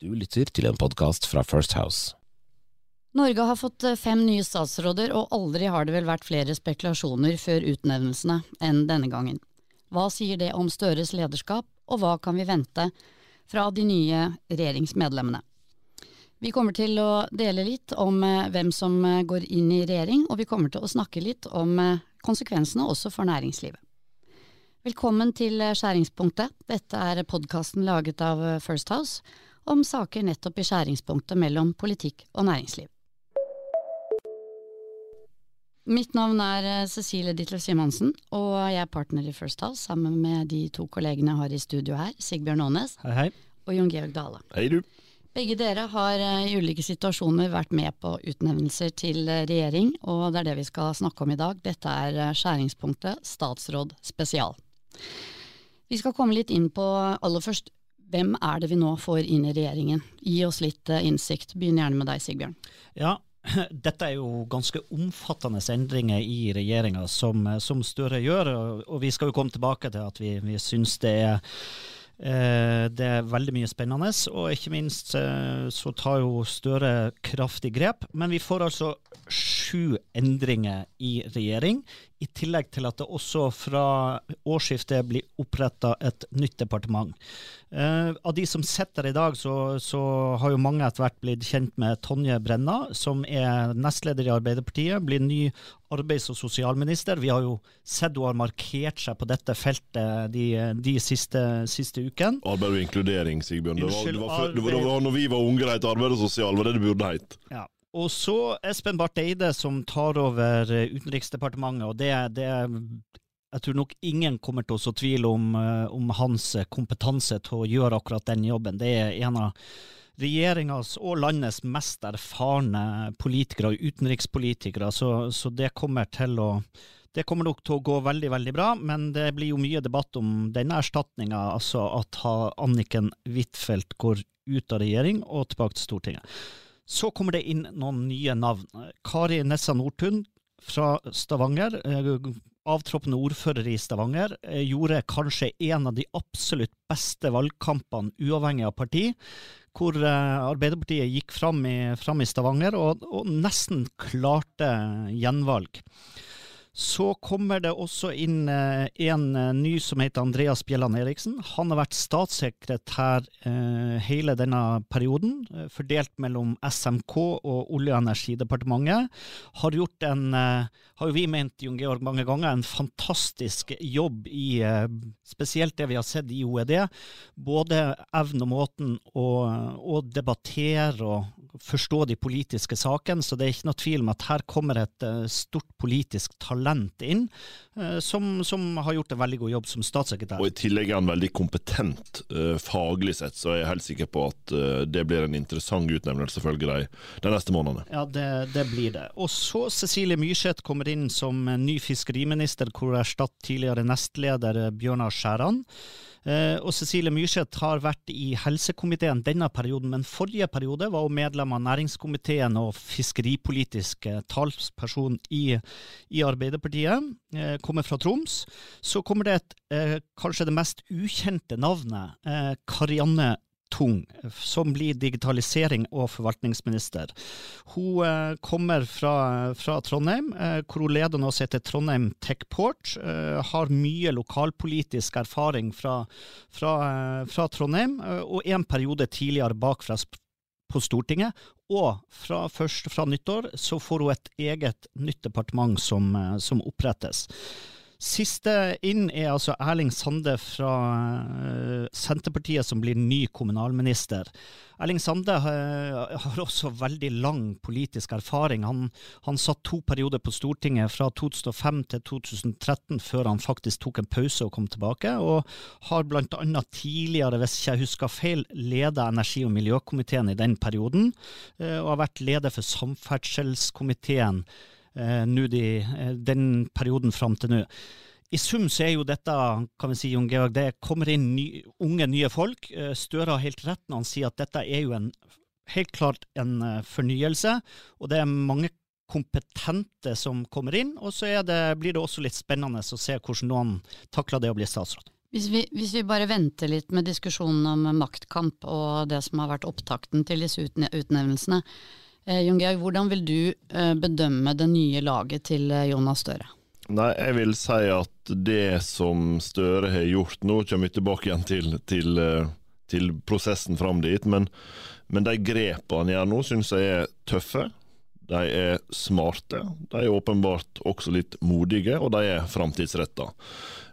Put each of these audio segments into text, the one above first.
Du lytter til en podkast fra First House. Norge har fått eh, fem nye statsråder, og aldri har det vel vært flere spekulasjoner før utnevnelsene enn denne gangen. Hva sier det om Støres lederskap, og hva kan vi vente fra de nye regjeringsmedlemmene? Vi kommer til å dele litt om eh, hvem som eh, går inn i regjering, og vi kommer til å snakke litt om konsekvensene også for næringslivet. Velkommen til Skjæringspunktet. Dette er podkasten laget av First House om saker nettopp i skjæringspunktet mellom politikk og næringsliv. Mitt navn er eh, Cecilie Ditlev Simonsen, og jeg er partner i First House sammen med de to kollegene jeg har i studio her, Sigbjørn Aanes hei, hei. og Jon Georg Dale. Hei, du. Begge dere har eh, i ulike situasjoner vært med på utnevnelser til eh, regjering, og det er det vi skal snakke om i dag. Dette er skjæringspunktet statsråd spesial. Vi skal komme litt inn på aller først hvem er det vi nå får inn i regjeringen? Gi oss litt innsikt. Begynn gjerne med deg, Sigbjørn. Ja, dette er jo ganske omfattende endringer i regjeringa som, som, Støre gjør, og, vi skal jo komme tilbake til at vi, vi syns det er eh, det er veldig mye spennende, og ikke minst eh, så tar jo Støre kraftig grep. Men vi får altså sju endringer i regjering, i tillegg til at det også fra årsskiftet blir oppretta et nytt departement. Eh, av de som sitter i dag, så, så, har jo mange etter hvert blitt kjent med Tonje Brenna, som er nestleder i Arbeiderpartiet, blir ny arbeids- og sosialminister. Vi har jo sett hun har markert seg på dette feltet de, de siste, siste ukene. Arbeid og inkludering, Sigbjørn. Det var, det var, før, det var, det var når vi var unge det het arbeid og sosial, var det det burde hett. Ja. Og så Espen Barth Eide som tar over eh, Utenriksdepartementet, og det, det jeg tror nok ingen kommer til å så tvil om, eh, om, hans kompetanse til å gjøre akkurat den jobben. Det er en av regjeringas og landets mest erfarne politikere og utenrikspolitikere, så, så det kommer til å det kommer nok til å gå veldig veldig bra, men det blir jo mye debatt om denne erstatninga, altså at Anniken Huitfeldt går ut av regjering og tilbake til Stortinget. Så kommer det inn noen nye navn. Kari Nessa Nordtun fra Stavanger, eh, avtroppende ordfører i Stavanger, eh, gjorde kanskje en av de absolutt beste valgkampene, uavhengig av parti, hvor eh, Arbeiderpartiet gikk fram i, fram i Stavanger og, og nesten klarte gjenvalg. Så kommer det også inn eh, en eh, ny som heter Andreas Bjelland Eriksen. Han har vært statssekretær eh, hele denne perioden, fordelt mellom SMK og Olje- og energidepartementet. Har gjort en, har jo vi ment, Jon Georg, mange ganger, en fantastisk jobb i spesielt det vi har sett i OED. Både evnen og måten å, å debattere og forstå de politiske sakene, så det er ikke noe tvil om at her kommer et stort politisk talent inn, eh, som, som, har gjort en veldig god jobb som statssekretær. Og I tillegg er han veldig kompetent uh, faglig sett, så jeg er helt sikker på at det blir en interessant utnevnelse følge de, de neste månedene. Ja, det, det, blir det. Og så Cecilie Myrseth kommer inn som ny fiskeriminister, hvor hun erstatter tidligere nestleder Bjørnar Skjæran. Eh, og Cecilie Myrseth har vært i helsekomiteen denne perioden, men forrige periode var hun medlem av næringskomiteen og fiskeripolitisk talsperson i, i Arbeiderpartiet. Eh, kommer fra Troms. Så kommer det et, eh, kanskje det mest ukjente navnet, Karianne Tung, som blir digitalisering- og forvaltningsminister. Hun eh, kommer fra, fra Trondheim, eh, hvor hun leder som heter Trondheim Techport. Eh, har mye lokalpolitisk erfaring fra, fra, eh, fra Trondheim, eh, og en periode tidligere bakfra på Stortinget. Og fra, først fra nyttår så får hun et eget nytt departement som, eh, som opprettes. Siste inn er altså Erling Sande fra uh, Senterpartiet, som blir ny kommunalminister. Erling Sande uh, har også veldig lang politisk erfaring. Han, han, satt to perioder på Stortinget fra 2005 til 2013, før han faktisk tok en pause og kom tilbake. Og har annet tidligere, hvis jeg husker feil, ledet energi- og miljøkomiteen i den perioden. Uh, og har vært leder for samferdselskomiteen eh, de, eh, den perioden fram til nå. I sum så er jo dette, kan vi si, Jon Georg, det kommer inn ny, unge, nye folk. Eh, Støre har helt rett når han sier at dette er jo en, helt klart en eh, fornyelse, og det er mange kompetente som kommer inn. Og så det, blir det også litt spennende å se hvordan noen takler det å bli statsråd. Hvis vi, hvis vi bare venter litt med diskusjonen om maktkamp og det som har vært opptakten til disse utnevnelsene. Eh, Jon Georg, hvordan vil du eh, bedømme det nye laget til eh, Jonas Støre? Nei, jeg vil si at det som Støre har gjort nå, kommer vi tilbake igjen til, til, eh, til prosessen fram dit. Men, men de grepene han gjør nå, syns jeg er tøffe. De er smarte. De er åpenbart også litt modige, og de er framtidsretta.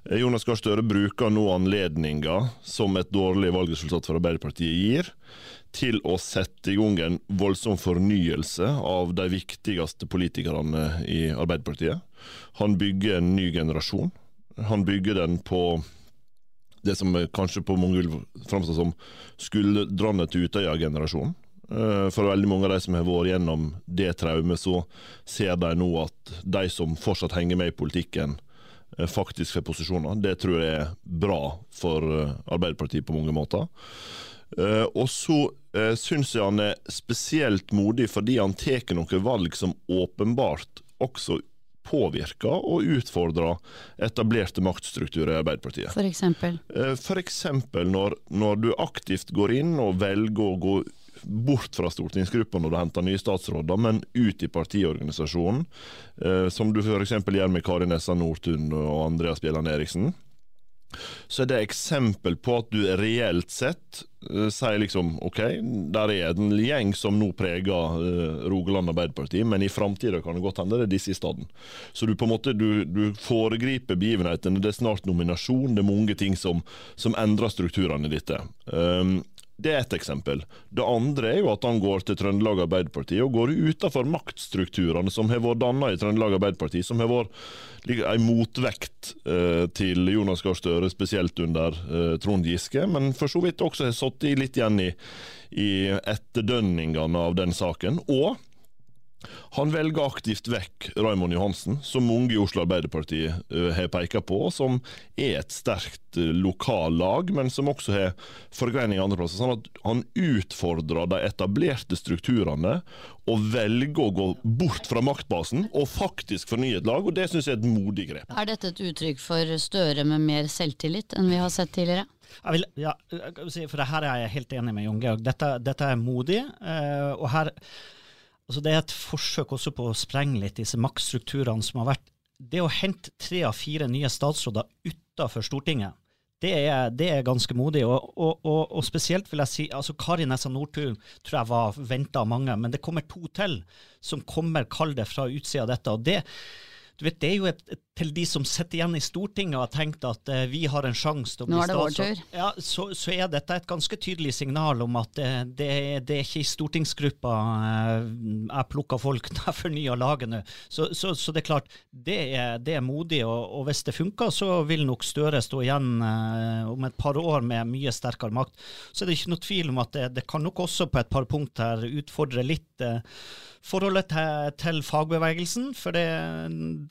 Eh, Jonas Gahr Støre bruker nå anledninga som et dårlig valgresultat for Arbeiderpartiet gir, til å sette i gang en voldsom fornyelse av de viktigste politikerne i Arbeiderpartiet. Han bygger en ny generasjon. Han bygger den på det som kanskje på mange vil framstå som skuldrene til Utøya-generasjonen. Eh, for veldig mange av de som har vært gjennom det traumet, så ser de nå at de som fortsatt henger med i politikken, Eh, faktisk får posisjoner. Det tror jeg er bra for eh, Arbeiderpartiet på mange måter. Og så syns jeg han er spesielt modig fordi han tar noen valg som åpenbart også påvirker og utfordrer etablerte maktstrukturer i Arbeiderpartiet. For eksempel? For eksempel når, når du aktivt går inn og velger å gå bort fra stortingsgruppa når du henter nye statsråder, men ut i partiorganisasjonen, eh, som du f.eks. gjør med Kari Nessa Nordtun og Andreas Bjelland Eriksen. Så er det eksempel på at du reelt sett uh, sier liksom OK, der er en gjeng som nå preger uh, Rogaland Arbeiderparti, men i framtida kan det godt hende det er disse i stedet. Så du på en måte du, du foregriper begivenhetene. Det er snart nominasjon, det er mange ting som, som endrer strukturene i dette. Um, det er ett eksempel. Det andre er jo at han går til Trøndelag Arbeiderparti og går utenfor maktstrukturene som har vært danna i Trøndelag Arbeiderparti, som har vært en motvekt eh, til Jonas Gahr Støre, spesielt under eh, Trond Giske, men for så vidt også har sittet litt igjen i, i etterdønningene av den saken. Og han velger aktivt vekk Raymond Johansen, som mange i Oslo Arbeiderparti uh, har pekt på, som er et sterkt uh, lokallag, men som også har forgreininger andre plasser. Sånn at han utfordrer de etablerte strukturene og velger å gå bort fra maktbasen og faktisk fornye et lag, og det syns jeg er et modig grep. Er dette et uttrykk for Støre med mer selvtillit enn vi har sett tidligere? Vil, ja, for det her er jeg helt enig med Jon Georg. Dette, dette, er modig. Uh, og her Altså det er et forsøk også på å sprenge litt disse maktstrukturene som har vært. Det å hente tre av fire nye statsråder utafor Stortinget, det er, det er, ganske modig. Og, og, og, og, spesielt vil jeg si altså Kari Nessa Nordtun tror jeg var venta av mange, men det kommer to til som kommer, kall fra utsida av dette. og det du vet, Det er jo et, et, til de som sitter igjen i Stortinget og har tenkt at uh, vi har en sjanse til å bli statsråd. Ja, så, så, er dette et ganske tydelig signal om at uh, det, det, er ikke i stortingsgruppa uh, jeg plukker folk når jeg fornyer laget nå. Så, så, så, det er klart, det er, det er modig, og, og, hvis det funker, så vil nok Støre stå igjen om et par år med mye sterkere makt. Så er det ikke noe tvil om at det, det kan nok også på et par punkt her utfordre litt forholdet til, til, fagbevegelsen. For det,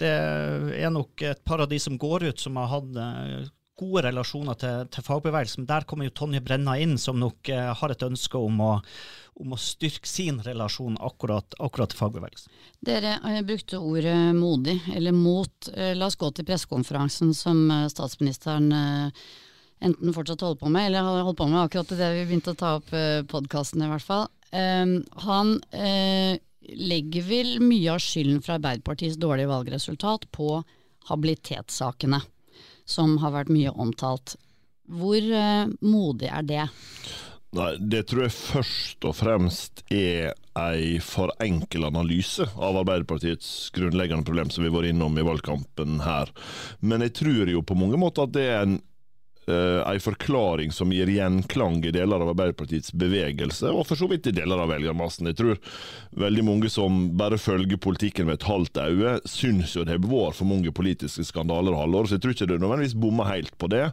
det, er nok et par av de som går ut, som har hatt eh, gode relasjoner til, til fagbevegelsen. Der kommer jo Tonje Brenna inn, som nok eh, har et ønske om å, om å styrke sin relasjon akkurat, akkurat, til fagbevegelsen. Dere eh, brukte ordet modig, eller mot. La oss gå til pressekonferansen som statsministeren enten fortsatt holder på med, eller har holdt på med akkurat det vi begynte å ta opp podkasten i hvert fall. Um, han legger vel mye av skylden for Arbeiderpartiets dårlige valgresultat på habilitetssakene, som har vært mye omtalt. Hvor uh, modig er det? Nei, Det tror jeg først og fremst er ei for enkel analyse av Arbeiderpartiets grunnleggende problem, som vi var innom i valgkampen her. Men jeg tror jo på mange måter at det er en uh, ei forklaring som gir gjenklang i deler av Arbeiderpartiets bevegelse, og for så vidt i deler av velgermassen. Jeg tror veldig mange som bare følger politikken med et halvt øye, syns jo det har vært for mange politiske skandaler og halvår, så jeg tror ikke det nødvendigvis bommer helt på det.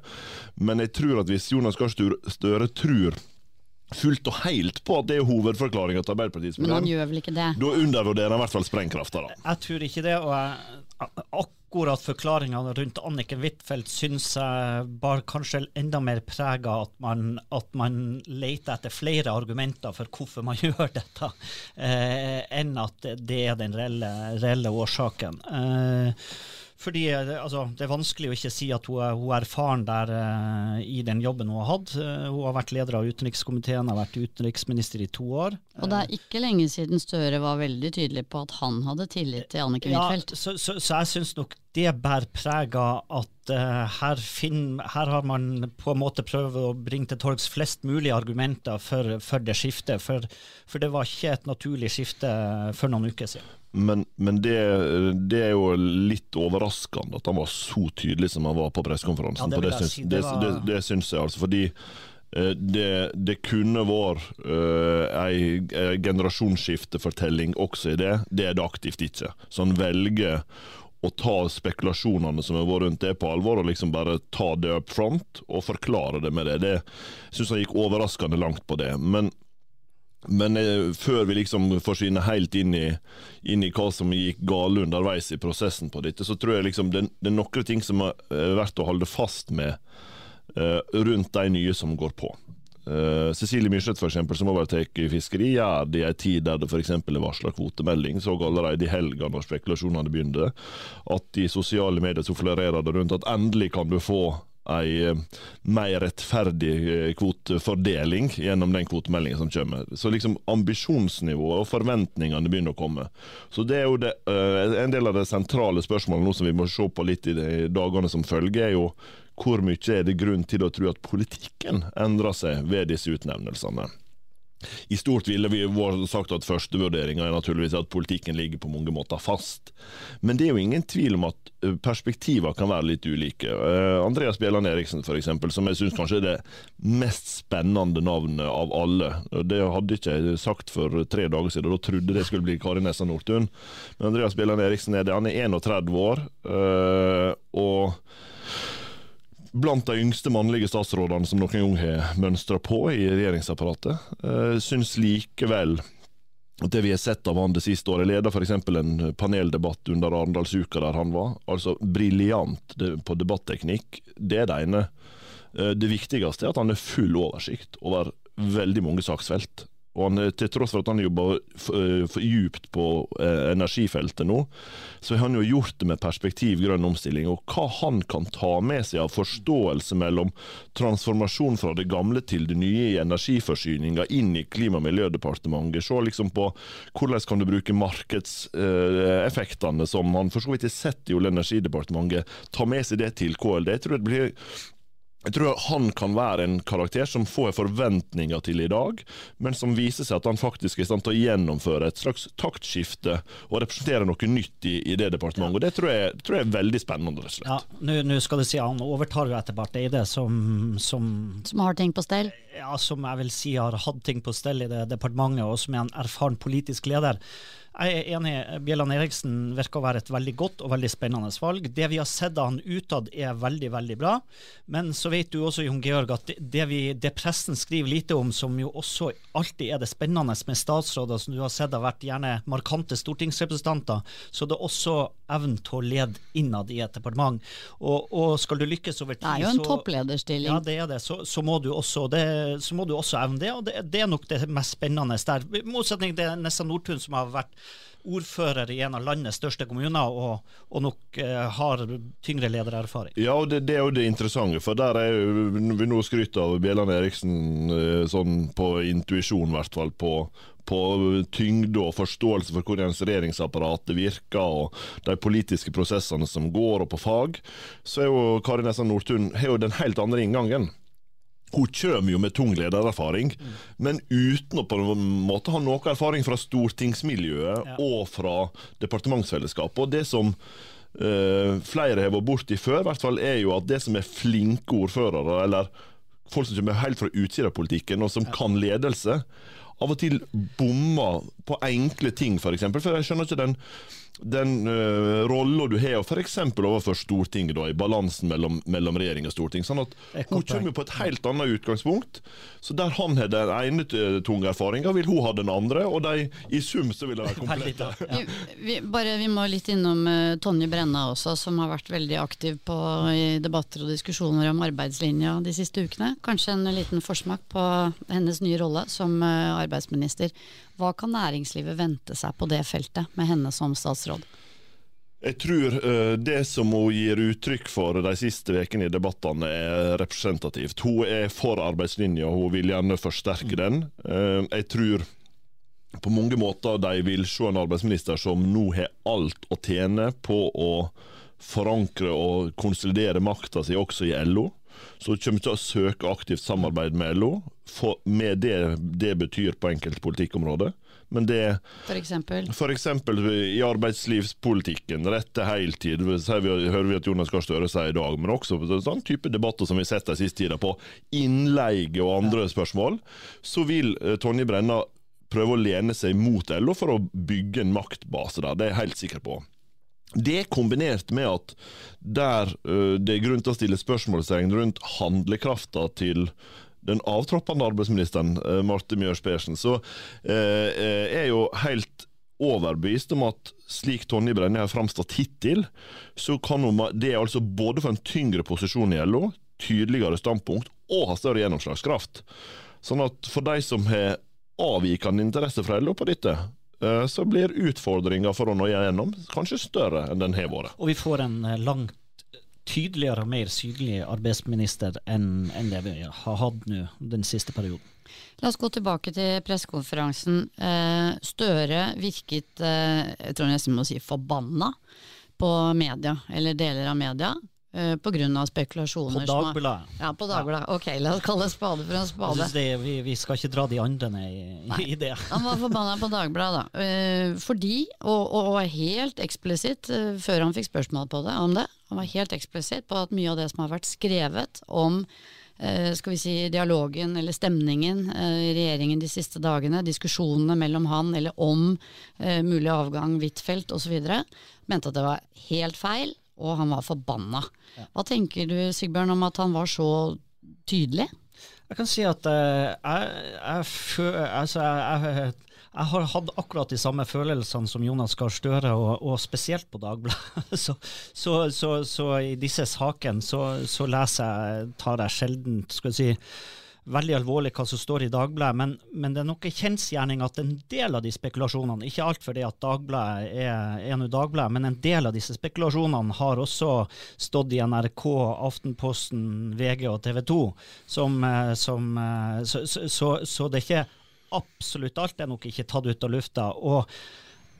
Men jeg tror at hvis Jonas Gahr Støre tror fullt og helt på at det er hovedforklaringa til Arbeiderpartiets program. Men han gjør vel ikke det? Da undervurderer han i hvert fall sprengkrafta, da. Jeg tror ikke det. og jeg, akkurat forklaringene rundt Anniken Huitfeldt syns jeg bar kanskje enda mer prega at man, at man leter etter flere argumenter for hvorfor man gjør dette, eh, enn at det er den reelle, reelle årsaken. Eh, Fordi eh, altså, Det er vanskelig å ikke si at hun er, hun er erfaren der uh, i den jobben hun har hatt. Uh, hun har vært leder av utenrikskomiteen, har vært utenriksminister i to år. Og det er ikke lenge siden Støre var veldig tydelig på at han hadde tillit til Anniken Huitfeldt. Ja, så, så, så, jeg syns nok det bærer preg av at uh, her, finner, her, har man på en måte prøvd å bringe til torgs flest mulig argumenter for, for det skiftet. For, for, det var ikke et naturlig skifte for noen uker siden. Men, men det, det, er jo litt overraskende at han var så tydelig som han var på pressekonferansen. Ja, det, det, syns, det, var... det, det syns jeg, altså. Fordi eh, det, det, kunne vært uh, ei, ei generasjonsskiftefortelling også i det. Det er det aktivt ikke. Så han velger å ta spekulasjonene som har vært rundt det, på alvor, og liksom bare ta det up front og forklare det med det. Det syns han gikk overraskende langt på det. Men men eh, før vi liksom forsvinner helt inn i, inn i hva som gikk galt underveis i prosessen på dette, så tror jeg liksom det, det er noen ting som er verdt å holde fast med eh, rundt de nye som går på. Eh, Cecilie Myrseth, for eksempel, som overtar fiskeri, gjør det i en tid der det f.eks. er varsla kvotemelding. Så allerede i helga, når spekulasjonene begynte, at i sosiale medier så florerer det rundt at endelig kan du få ei eh, mer rettferdig eh, kvotefordeling gjennom den kvotemeldinga som kommer. Så liksom ambisjonsnivået og forventningene begynner å komme. Så det er jo det, eh, En del av det sentrale spørsmålet nå som vi må se på litt i de dagene som følger, er jo hvor mye er det grunn til å tro at politikken endrer seg ved disse utnevnelsene. I stort ville vi sagt at førstevurderinga er naturligvis at politikken ligger på mange måter fast. Men det er jo ingen tvil om at perspektiver kan være litt ulike. Andreas Bjelland Eriksen f.eks., som jeg syns kanskje er det mest spennende navnet av alle. Det hadde ikke jeg sagt for tre dager siden, da trodde det skulle bli Kari Nessa Nordtun. Men Andreas Bjelland Eriksen er det. Han er 31 år. Og blant de yngste mannlige statsrådene som noen gang har mønstra på i regjeringsapparatet. Uh, syns likevel at det vi har sett av han det siste året, leder f.eks. en paneldebatt under Arendalsuka der han var. Altså briljant på debatteknikk. Det er det ene. Eh, det viktigste er at han har full oversikt over veldig mange saksfelt. Og han, til tross for at han jobber for, for djupt på eh, energifeltet nå, så har han jo gjort det med perspektiv grønn omstilling. Og hva han kan ta med seg av forståelse mellom transformasjon fra det gamle til det nye i energiforsyninga inn i Klima- og miljødepartementet. Se liksom på hvordan kan du bruke markedseffektene, som han for så vidt har sett i Olje- og energidepartementet, ta med seg det til KLD. Jeg tror det blir jeg tror han kan være en karakter som får forventninger til i dag, men som viser seg at han faktisk er i stand til å gjennomføre et slags taktskifte og representere noe nytt i, i det departementet. Og Det tror jeg, tror jeg, er veldig spennende. rett og slett. Ja, Nå skal du si Han overtar jo etter Barth Eide, som, som Som har ting på stell? Ja, som jeg vil si har hatt ting på stell i det departementet, og som er en erfaren politisk leder. Jeg er enig. Bjelland Eriksen virker å være et veldig godt og veldig spennende valg. Det vi har sett av han utad er veldig, veldig bra. Men så vet du også, Jon Georg, at det, vi, det, pressen skriver lite om, som jo også alltid er det spennende med statsråder som du har sett har vært gjerne markante stortingsrepresentanter, så det er også evnen til å lede innad i et departement. Og, og, skal du lykkes over tid Det er jo en så, topplederstilling. Ja, det er det. Så, så, må, du også, det, så må du også evne det, og det, det, er nok det mest spennende der. I motsetning til Nessa Nordtun, som har vært ordfører i en av landets største kommuner, og, og nok eh, har tyngre ledererfaring. Ja, og det, det, er jo det interessante, for der er jo, vi nå skryter av Bjelland Eriksen eh, sånn på intuisjon, i hvert fall. på på tyngde og forståelse for hvordan regjeringsapparatet virker, og de politiske prosessene som går, og på fag, så er jo Kari Nessa Nordtun har jo den helt andre inngangen. Hun kommer jo med tung ledererfaring, mm. men uten å på en måte ha noe erfaring fra stortingsmiljøet ja. og fra departementsfellesskapet. Og det som øh, flere har vært borti før, i hvert fall, er jo at det som er flinke ordførere, eller folk som kommer helt fra utsida av politikken, og som ja. kan ledelse, av og til bommer på enkle ting, f.eks. For, for jeg skjønner ikke den den uh, rolla du har f.eks. overfor Stortinget, da, i balansen mellom, mellom, regjering og storting. sånn at Hun kommer på et helt annet utgangspunkt. Så Der han har den ene eh, tunge erfaringa, vil hun ha den andre. Og de, i sum så vil det være komplette. ja. vi, vi, vi, må litt innom uh, Tonje Brenna også, som har vært veldig aktiv på, i debatter og diskusjoner om arbeidslinja de siste ukene. Kanskje en liten forsmak på hennes nye rolle som uh, arbeidsminister. Hva kan næringslivet vente seg på det feltet, med henne som statsråd? Jeg tror uh, det som hun gir uttrykk for de siste ukene i debattene, er representativt. Hun er for arbeidslinja, hun vil gjerne forsterke den. Uh, jeg tror på mange måter de vil se en arbeidsminister som nå har alt å tjene på å forankre og konsolidere makta si også i LO. Så hun kommer til å søke aktivt samarbeid med LO, for, med det det betyr på enkelte politikkområder. Men det For eksempel? For eksempel i arbeidslivspolitikken, rett til heltid, vi, hører vi at Jonas Gahr Støre sier i dag. Men også sånn type debatter som vi har sett den siste tida, på innleie og andre spørsmål. Så vil eh, Tonje Brenna prøve å lene seg mot LO for å bygge en maktbase der. Det er jeg helt sikker på. Det kombinert med at der uh, det er grunn til å stille spørsmålstegn rundt handlekrafta til den avtroppende arbeidsministeren uh, Marte Mjøs Persen, så uh, er jo helt overbevist om at slik Tonje Brenne har framstått hittil, så kan hun det altså både få en tyngre posisjon i LO, tydeligere standpunkt og ha større gjennomslagskraft. Sånn at for de som har avvikende interesse fra LO på dette, Eh, så blir utfordringa for å nå gjennom kanskje større enn den har vært. Og vi får en eh, langt tydeligere og mer sydlig arbeidsminister enn, enn det vi har hatt nå den siste perioden. La oss gå tilbake til pressekonferansen. Eh, Støre virket, jeg tror nesten må si forbanna, på media, eller deler av media. Uh, Pga. spekulasjoner. På Dagbladet. Ja, på Dagbladet. Ja. Ok, la oss kalle spade for en spade. Det, vi, vi, skal ikke dra de andre i, i det. Han var forbanna på Dagbladet, da. Uh, fordi, og, og, og helt eksplisitt, uh, før han fikk spørsmål på det, om det, han var helt eksplisitt på at mye av det som har vært skrevet om skal vi si, dialogen eller stemningen i regjeringen de siste dagene, diskusjonene mellom han eller om mulig avgang Huitfeldt osv., mente at det var helt feil og han var forbanna. Hva tenker du Sigbjørn om at han var så tydelig? Jeg kan si at uh, jeg, jeg, altså, jeg, jeg, har hatt akkurat de samme følelsene som Jonas Gahr Støre, og, og, spesielt på Dagbladet. så, så, så, så, i disse sakene så, leser jeg, tar jeg sjelden skal jeg si, veldig alvorlig hva som står i Dagbladet, men, men, det er nok en kjensgjerning at en del av de spekulasjonene, ikke alt fordi at Dagbladet er, er noe Dagbladet, men en del av disse spekulasjonene har også stått i NRK, Aftenposten, VG og TV 2. Som, eh, som, eh, så, så, så, det er ikke absolutt alt er nok ikke tatt ut av lufta. og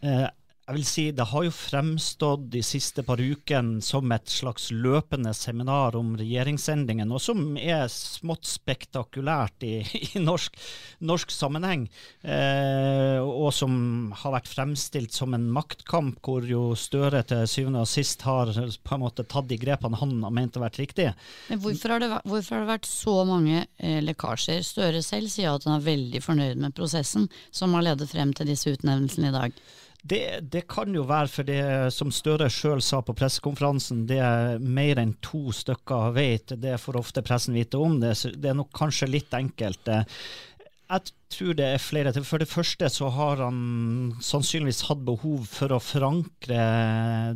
eh, jeg vil si Det har jo fremstått de siste par ukene som et slags løpende seminar om regjeringsendringen, og som er smått spektakulært i, i norsk, norsk, sammenheng. Eh, og som har vært fremstilt som en maktkamp, hvor jo Støre til syvende og sist har på en måte tatt de grepene han har ment å vært riktige. Men hvorfor har, det, hvorfor har det vært så mange eh, lekkasjer? Støre selv sier at han er veldig fornøyd med prosessen som har ledet frem til disse utnevnelsene i dag. Det, det, kan jo være for det som Støre sjøl sa på pressekonferansen, det er mer enn to stykker vet. Det får ofte pressen vite om. Det, Så det er nok kanskje litt enkelt. Jeg tror det er flere til. For det første så har han sannsynligvis hatt behov for å forankre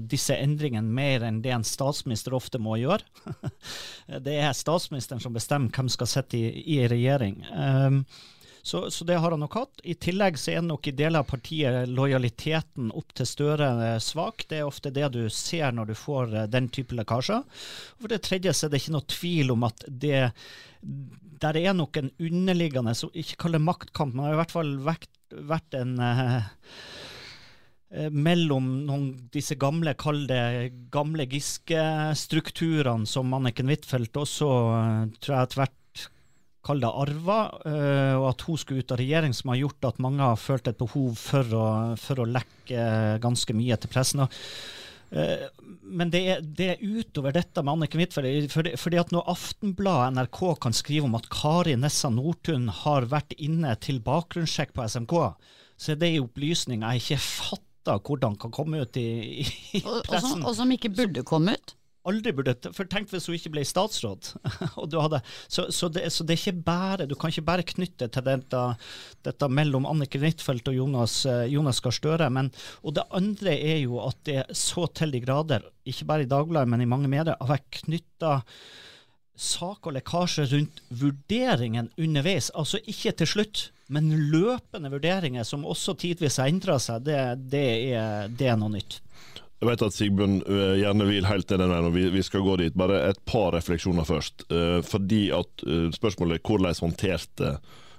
disse endringene mer enn det en statsminister ofte må gjøre. Det er statsministeren som bestemmer hvem skal sitte i, i regjering. Um, så, så, det har han nok hatt. I tillegg så er nok i deler av partiet lojaliteten opp til Støre eh, svak. Det er ofte det du ser når du får eh, den type lekkasjer. For det tredje så er det ikke noe tvil om at det der er nok en underliggende, så ikke kall det maktkamp, men det har i hvert fall vært, vært en eh, eh, mellom noen, disse gamle, kall det gamle Giske-strukturene som Anniken Huitfeldt også tror jeg etter hvert kall det arva, uh, og at hun skulle ut av regjering, som har gjort at mange har følt et behov for å, for å lekke ganske mye til pressen. Uh, men det er, det er, utover dette med Anniken Huitfeldt. Fordi, fordi at når Aftenbladet NRK kan skrive om at Kari Nessa Nordtun har vært inne til bakgrunnssjekk på SMK, så er det en opplysning jeg ikke fatter hvordan kan komme ut i, i pressen. Og, som, og som ikke burde komme ut? Aldri burde For tenk hvis hun ikke ble statsråd. hadde, så, så, det, så, det, er ikke bare Du kan ikke bare knytte til dette, dette mellom Annike Huitfeldt og Jonas, eh, Jonas Gahr Støre. Og det andre er jo at det så til de grader, ikke bare i Dagbladet, men i mange medier, har vært knytta sak og lekkasje rundt vurderingen underveis. Altså ikke til slutt, men løpende vurderinger som også tidvis har endra seg. Det, det, er, det er noe nytt. Jeg vet at Sigbjørn uh, gjerne vil helt ned den veien, og vi, vi, skal gå dit. Bare et par refleksjoner først. Uh, fordi at uh, Spørsmålet er hvordan håndterte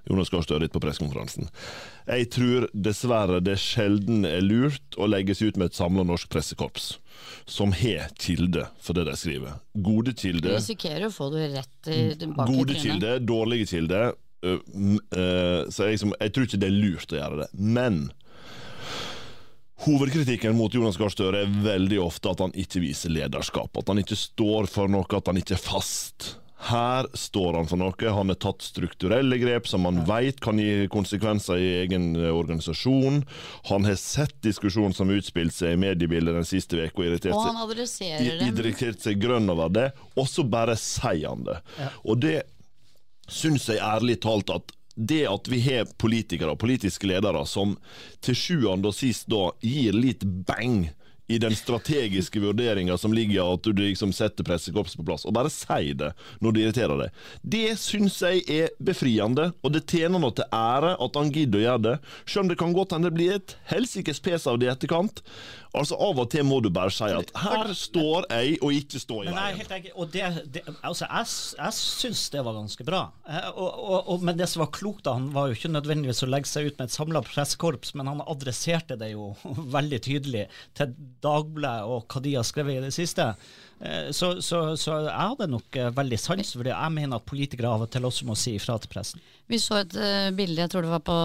Jonas Gahr Støre på pressekonferansen. Jeg tror dessverre det sjelden er lurt å legge seg ut med et samla norsk pressekorps som har kilde for det de skriver. Gode kilder. Du risikerer å få det rett tilbake Gode kilder, dårlige kilder. så jeg, jeg tror ikke det er lurt å gjøre det. Men Hovedkritikken mot Jonas Gahr Støre er veldig ofte at han ikke viser lederskap. At han ikke står for noe, at han ikke er fast. Her står han for noe. Han har tatt strukturelle grep som han vet kan gi konsekvenser i egen eh, organisasjon. Han har sett diskusjonen som utspilte seg i mediebildet den siste uka og irritert, og seg, irritert seg grønn over det, og så bare sier han det. Ja. Og det syns jeg ærlig talt at det at vi har politikere og politiske ledere som til sjuende og sist da gir litt bang i den strategiske vurderinga som ligger i at du liksom setter pressekorpset på plass, og bare si det når det irriterer deg. Det syns jeg er befriende, og det tjener noe til ære at han gidder å gjøre det, selv om det kan godt hende det blir et helsikes pes av det i etterkant. Altså Av og til må du bare si at her står jeg, og ikke står i veien. Helt, og det, det, altså, jeg, jeg syns det var ganske bra. Eh, og, og, og, men det som var klokt, da, han var jo ikke nødvendigvis å legge seg ut med et samla pressekorps, men han adresserte det jo veldig tydelig til Dagbladet og hva de har skrevet i det siste. Eh, så, så, så, jeg hadde nok eh, veldig sans for det. Jeg mener at politikere av og til også må si ifra til pressen. Vi så et uh, bilde, jeg tror det var på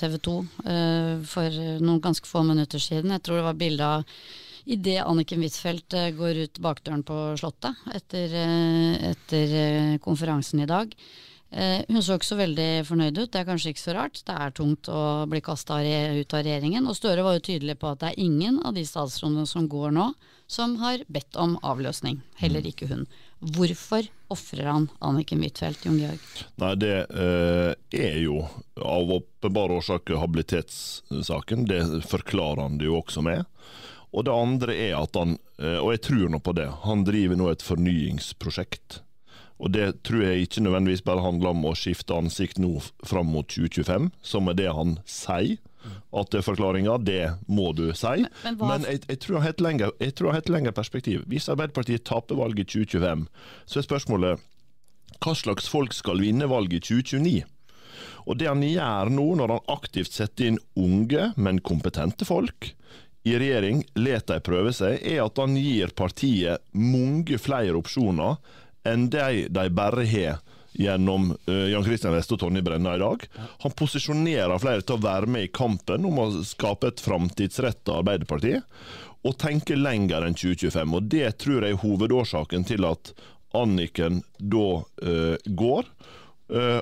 TV 2 uh, for noen ganske få minutter siden. Jeg tror det var bilde av idet Anniken Huitfeldt går ut bakdøren på Slottet etter, etter konferansen i dag. Hun så ikke så veldig fornøyd ut, det er kanskje ikke så rart. Det er tungt å bli kasta ut av regjeringen. Og Støre var jo tydelig på at det er ingen av de statsrådene som går nå, som har bedt om avløsning. Heller mm. ikke hun. Hvorfor ofrer han Anniken Huitfeldt, Jon Georg? Nei, Det eh, er jo av åpenbare årsaker habilitetssaken. Det forklarer han det jo også med. Og det andre er at han, eh, og jeg tror nå på det, han driver nå et fornyingsprosjekt. Og det tror jeg ikke nødvendigvis bare handler om å skifte ansikt nå fram mot 2025, som er det han sier at det er forklaringa, det må du si. Men, men, men jeg, jeg, tror jeg har et lengre perspektiv. Hvis Arbeiderpartiet taper valget i 2025, så er spørsmålet hva slags folk skal vinne valget i 2029? Og Det han gjør nå, når han aktivt setter inn unge, men kompetente folk i regjering, let de prøve seg, er at han gir partiet mange flere opsjoner enn de de bare har gjennom uh, Jan Christian Weste og Tonje Brenna i dag. Han posisjonerer flere til å være med i kampen om å skape et framtidsretta Arbeiderparti, og tenke lenger enn 2025. Og Det tror jeg er hovedårsaken til at Anniken da uh, går. Uh,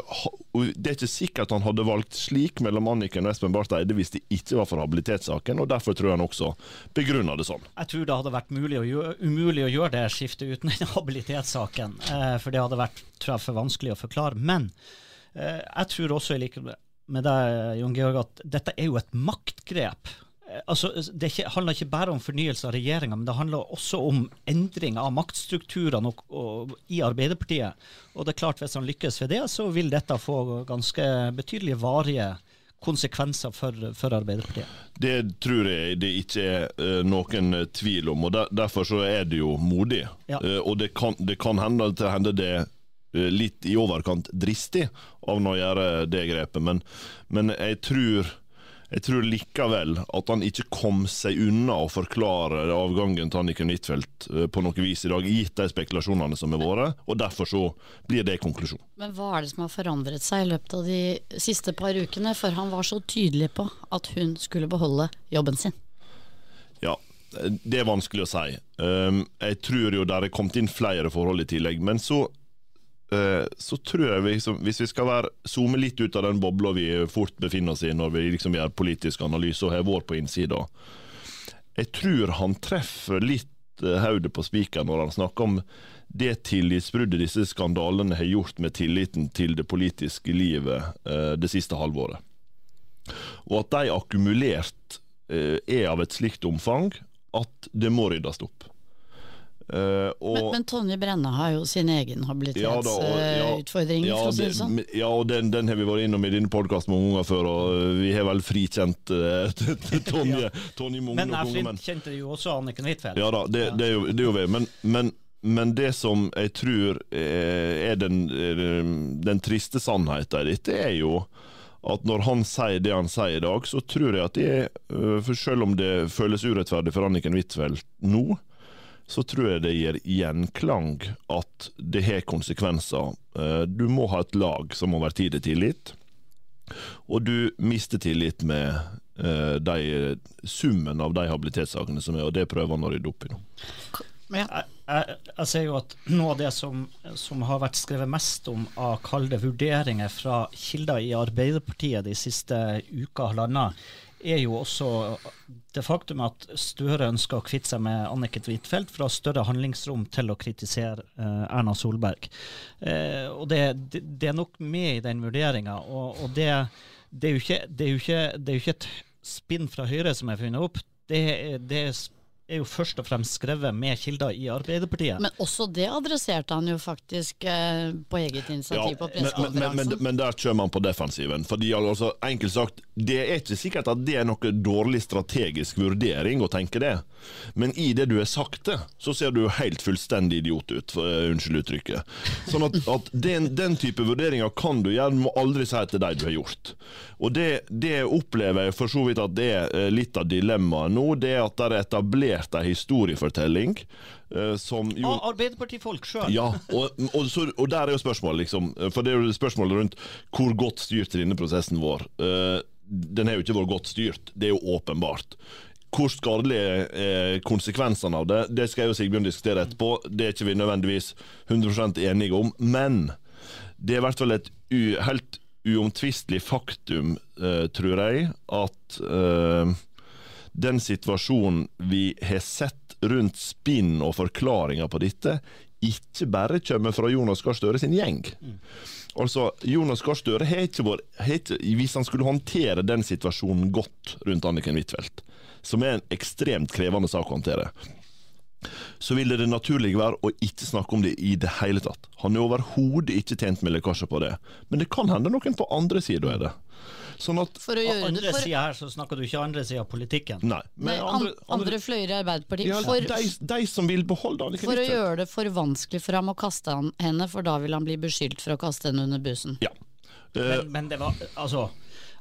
det er ikke sikkert han hadde valgt slik mellom Anniken og Espen Barth Eide hvis det ikke var for habilitetssaken, og derfor tror jeg han også begrunna det sånn. Jeg tror det hadde vært å gjøre, umulig å gjøre det skiftet uten den habilitetssaken, uh, for det hadde vært tror jeg, for vanskelig å forklare. Men uh, jeg tror også, i likhet med deg, Jon Georg, at dette er jo et maktgrep Eh, altså, Det ikke, handler ikke bare om fornyelse av regjeringa, men det handler også om endring av maktstrukturene i Arbeiderpartiet. Og det er klart Hvis han lykkes ved det, så vil dette få ganske betydelige varige konsekvenser for, for Arbeiderpartiet. Det tror jeg det ikke er uh, noen tvil om, og der, derfor så er det jo modig. Ja. Uh, og det kan, det kan hende, til hende det uh, litt i overkant dristig av å gjøre det grepet, men, men jeg tror jeg tror likevel at han ikke kom seg unna å forklare avgangen til Anniken Huitfeldt eh, på noe vis i dag, gitt de spekulasjonene som har vært, og derfor så blir det konklusjon. Men hva er det som har forandret seg i løpet av de siste par ukene? For han var så tydelig på at hun skulle beholde jobben sin. Ja, det er vanskelig å si. Ehm, jeg tror jo der er kommet inn flere forhold i tillegg. Men så Eh, så tror jeg vi, liksom, hvis vi skal være, zoome litt ut av den bobla vi fort befinner oss i når vi liksom gjør politisk analyse og har vår på innsida Jeg tror han treffer litt eh, hodet på spikeren når han snakker om det tillitsbruddet disse skandalene har gjort med tilliten til det politiske livet eh, det siste halvåret. Og at de akkumulert er av et slikt omfang at det må ryddes opp. Eh, og, Men, men Tonje Brenna har jo sin egen habilitetsutfordring, ja, ja, ja, sånn. Ja, og den, den har vi vært innom i denne podkasten mange ganger før, og eh, vi har vel frikjent uh, Tonje, Tonje mange Men jeg ganger. Men, kjente jo også Anniken Huitfeldt. ja da, det, det, er jo, det er jo vi. Men, men, men det som jeg tror eh, er den, den triste sannheten i dette, er jo at når han sier det han sier i dag, så tror jeg at det er For selv om det føles urettferdig for Anniken Huitfeldt nå, så tror jeg det gir gjenklang at det har konsekvenser. Eh, Du må ha et lag som over tid er tillit, og du mister tillit med eh, de, summen av de habilitetssakene som er, og det prøver han å rydde opp i nå. Jeg, jeg, jeg ser jo at noe av det som, som har vært skrevet mest om av kalde vurderinger fra kilder i Arbeiderpartiet de siste uka halvannet, er jo også det faktum at Støre ønsker å kvitte seg med Anniken Huitfeldt for å ha større handlingsrom til å kritisere eh, Erna Solberg. Eh, og det, det, det er nok med i den vurderinga. Og, og det, det, er jo ikke, er jo ikke, et spinn fra Høyre som er funnet opp. Det, det er er jo først og fremst skrevet med kilder i Arbeiderpartiet. Men også det adresserte han jo faktisk eh, på eget initiativ på pressekonferansen. men, men, men, men der kommer han på defensiven. Fordi altså, enkelt sagt, Det er ikke sikkert at det er noe dårlig strategisk vurdering å tenke det, men i det du har sagt det, så ser du helt fullstendig idiot ut. For, uh, unnskyld uttrykket. Sånn at, at den, den type vurderinger kan du gjøre, du må aldri si til de du har gjort. Og det, det opplever jeg for så vidt at det er eh, litt av dilemmaet nå. Det er at det er etablert en historiefortelling eh, som jo Ah, Arbeiderpartifolk sjøl. ja, og, og, så, og der er jo spørsmålet, liksom. For det er jo spørsmålet rundt hvor godt styrt er denne prosessen vår. Eh, den har jo ikke vært godt styrt, det er jo åpenbart. Hvor skadelige er konsekvensene av det, det skal jeg og Sigbjørn diskutere etterpå. Det er ikke vi nødvendigvis 100% enige om. Men det er i hvert fall et helt uomtvistelig faktum, eh, tror jeg, at den situasjonen vi har sett rundt spinn og forklaringer på dette, ikke bare kommer fra Jonas Gahr Støre sin gjeng. Altså, Jonas Gahr Støre har ikke vært Hvis han skulle håndtere den situasjonen godt rundt Anniken Huitfeldt, som er en ekstremt krevende sak å håndtere, så ville det naturlige være å ikke snakke om det i det hele tatt. Han er overhodet ikke tjent med lekkasjer på det. Men det kan hende noen på andre sida er det. Sånn at For å gjøre det Andre for, sida her så snakker du ikke andre sida av politikken. Nei. nei, andre, andre, andre fløyer i Arbeiderpartiet. ja, For, de, de som vil beholde Anniken for å gjøre det for vanskelig for ham å kaste henne, for da vil han bli beskyldt for å kaste henne under bussen. Ja. Uh, Men, men det var Altså,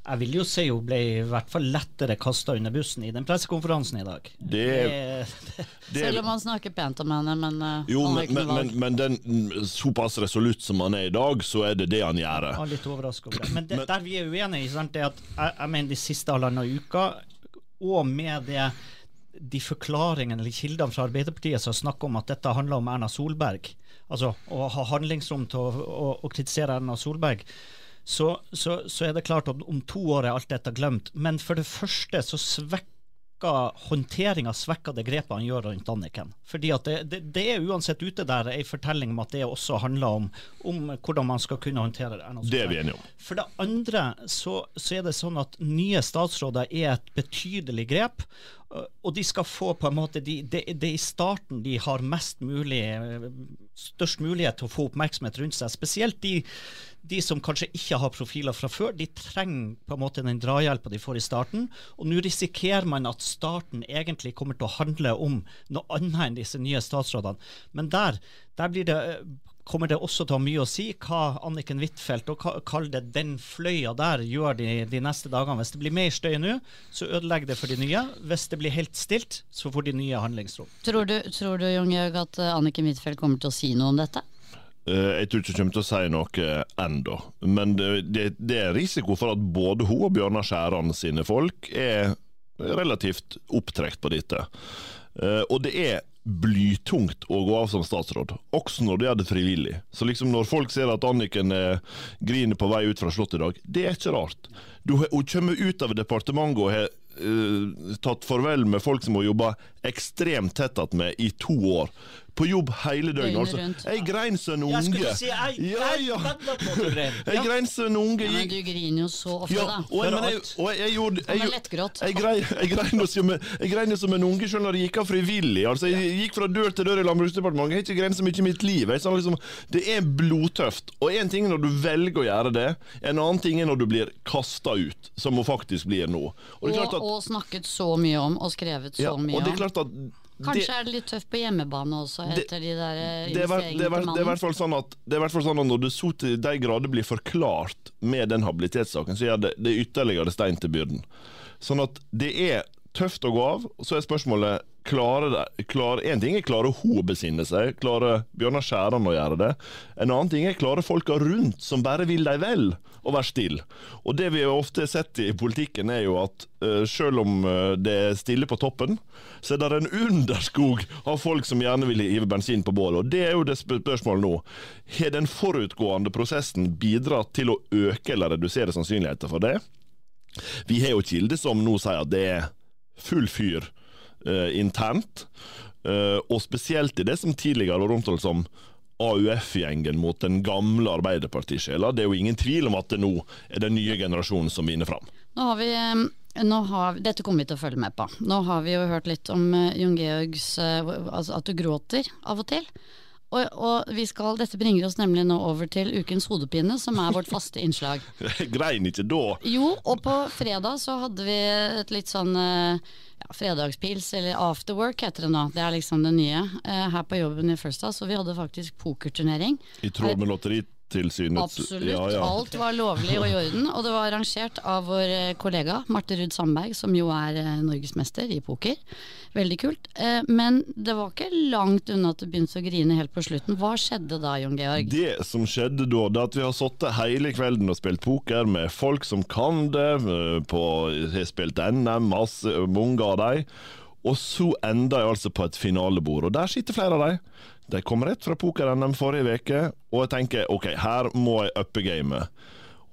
jeg vil jo si hun ble i hvert fall lettere kasta under bussen i den pressekonferansen i dag. Det- det, Selv om han snakker pent om henne, men eh, jo, han men, men, men, men den såpass resolutt som han er i dag, så er det det han gjør. Jeg er litt overraska over det. Men, det, Men- der vi er uenige, sant, er at jeg, jeg mener de siste halvannen uka, og med det de forklaringene eller kildene fra Arbeiderpartiet som snakker om at dette handler om Erna Solberg, altså å ha handlingsrom til å, å, å kritisere Erna Solberg, så, så, så er det klart at om to år er alt dette glemt. Men for det første så svekker håndteringa svekker det grepet han gjør rundt Anniken. Fordi at det, det, det er uansett ute der ei fortelling om at det også handler om, om hvordan man skal kunne håndtere det. Det er vi enige om. For det andre så, så er det sånn at nye statsråder er et betydelig grep. Og de skal få på en måte de, Det det er i starten de har mest mulig størst mulighet til å få oppmerksomhet rundt seg. Spesielt de, de som kanskje ikke har profiler fra før. De trenger på en måte den drahjelpa de får i starten. Og nå risikerer man at starten egentlig kommer til å handle om noe annet enn disse nye statsrådene. Men der, der blir det øh, kommer det også til å ha mye å si hva Anniken Huitfeldt og kall det den fløya der gjør de, de neste dagene. Hvis det blir mer støy nå, så ødelegger det for de nye. Hvis det blir helt stilt, så får de nye handlingsrom. Tror du, tror du Jon Georg, at eh, Anniken Huitfeldt kommer til å si noe om dette? Eh, Jeg tror ikke hun kommer til å si noe ennå, men det, det, det er risiko for at både hun og Bjørnar Skjæran sine folk er relativt opptrekt på dette. Eh, Og det er blytungt å gå av som statsråd, også når du gjør det frivillig. Så liksom når folk ser at Anniken eh, griner på vei ut fra Slottet i dag, det er ikke rart. Du, hun kommer ut av departementet og har eh, tatt farvel med folk som har jobba ekstremt tett med i to år. På jobb hele døgnet. Altså. Jeg grein som en unge. skulle si jeg, Ja, ja. Jeg grein som en unge. Ja, men du griner jo så ofte, ja, da. og, jeg, men jeg, og jeg, jeg gjorde jeg, jeg grein, jeg grein jo som, en- jeg grein som en unge selv når jeg gikk av frivillig. Altså, jeg gikk fra dør til dør i Landbruksdepartementet. Jeg har ikke grein så mye i mitt liv. Jeg, liksom, det er blodtøft. Og én ting er når du velger å gjøre det, en annen ting er når du blir kasta ut, som hun faktisk blir nå. Og det er Og, klart at, og snakket så mye om, og skrevet så ja, mye og det er om. klart at Kanskje det, er det litt tøft på hjemmebane også, Det- de der investeringene til det er i hvert mannen. fall sånn at Det er i hvert fall sånn at når det så til de grader blir forklart med den habilitetssaken, så gjør det, det er ytterligere stein til byrden. Sånn at det er tøft å gå av. og Så er spørsmålet klarer, En ting er klare hun å besinne seg, klare Bjørnar Skjæran å gjøre det. En annen ting er klare folka rundt som bare vil deg vel, å være stille. Og det vi har ofte sett i politikken, er jo at uh, selv om eh, det er stille på toppen, så er det en underskog av folk som gjerne vil hive bensin på bålet. Og det er jo det spørsmålet nå. Har den forutgående prosessen bidratt til å øke eller redusere sannsynligheten for det? Vi har jo kilder som nå sier at det er full fyr eh, internt, eh, og spesielt i det som tidligere var omtalt som AUF-gjengen mot den gamle Arbeiderpartisjela. Det er jo ingen tvil om at det nå er den nye generasjonen som vinner fram. Nå har vi, eh, har, dette kommer vi til å følge med på. Nå har vi jo hørt litt om uh, Jon Georgs uh, altså at du gråter av og til. Og, og vi skal, dette bringer oss nemlig nå over til ukens hodepine, som er vårt faste innslag. Grein ikke da. Jo, og på fredag så hadde vi et litt sånn eh, ja, fredagspils, eller afterwork heter det nå. Det er liksom det nye eh, her på jobben i First House. Og vi hadde faktisk pokerturnering. I tråd med Lotteritilsynets Absolutt. Ja, ja. Alt var lovlig og i orden. Og det var arrangert av vår eh, kollega Marte Ruud Sandberg, som jo er eh, norgesmester i poker. Veldig kult. Eh, Men det var ikke langt unna at du begynte å grine helt på slutten. Hva skjedde da, Jon Georg? Det som skjedde da, det er at vi har sittet hele kvelden og spilt poker med folk som kan det, på, har spilt NM, masse, mange av dem. Og så ender jeg altså på et finalebord, og der sitter flere av dem. De kom rett fra poker-NM forrige uke, og jeg tenker ok, her må jeg uppe gamet.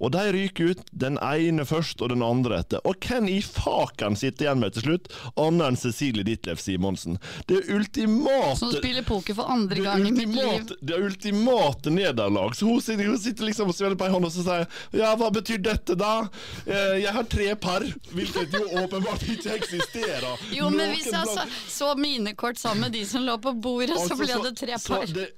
Og de ryker ut, den ene først og den andre etter. Og hvem i faken sitter igjen med til slutt, annet enn Cecilie Ditlev Simonsen? Det er ultimate Som spiller poker for andre gang i mitt liv. Det det ultimate nederlag. Så hun sitter, hun sitter liksom og svelger på en hånd og så sier Ja, hva betyr dette, da? Eh, Jeg har tre par, hvilket jo åpenbart ikke eksisterer. Jo, men hvis jeg så, så mine kort sammen med de som lå på bordet, så Altså, ble det tre så par. det,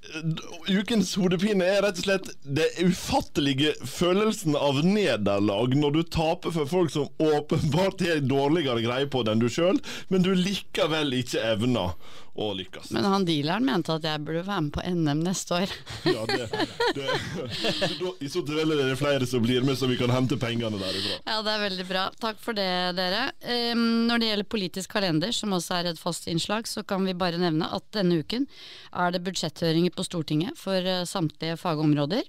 ukens hodepine er rett og slett det ufattelige følelsen av nederlag når du taper for folk som åpenbart har dårligere greie på det enn du sjøl, men du likevel ikke evner å lykkes. Men han dealeren mente at jeg burde være med på NM neste år. Ja, det, det, så I så tilfelle er det flere som blir med, så vi kan hente pengene derifra. Ja, det er veldig bra. Takk for det, dere. Um, når det gjelder politisk kalender, som også er et fast innslag, så kan vi bare nevne at denne uken er det budsjetthøringer på Stortinget for eh, samtlige fagområder.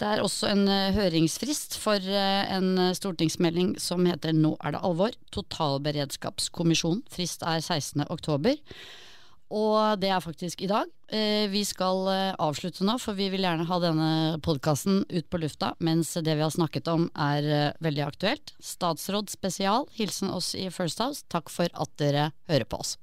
Det er også en eh, høringsfrist for eh, en stortingsmelding som heter Nå er det alvor. Totalberedskapskommisjonen. Frist er 16. oktober. Og det er faktisk i dag. Eh, Vi skal eh, avslutte nå, for vi vil gjerne ha denne podkasten ut på lufta, mens det vi har snakket om er eh, veldig aktuelt. Statsråd spesial, hilsen oss i First House. Takk for at dere hører på oss.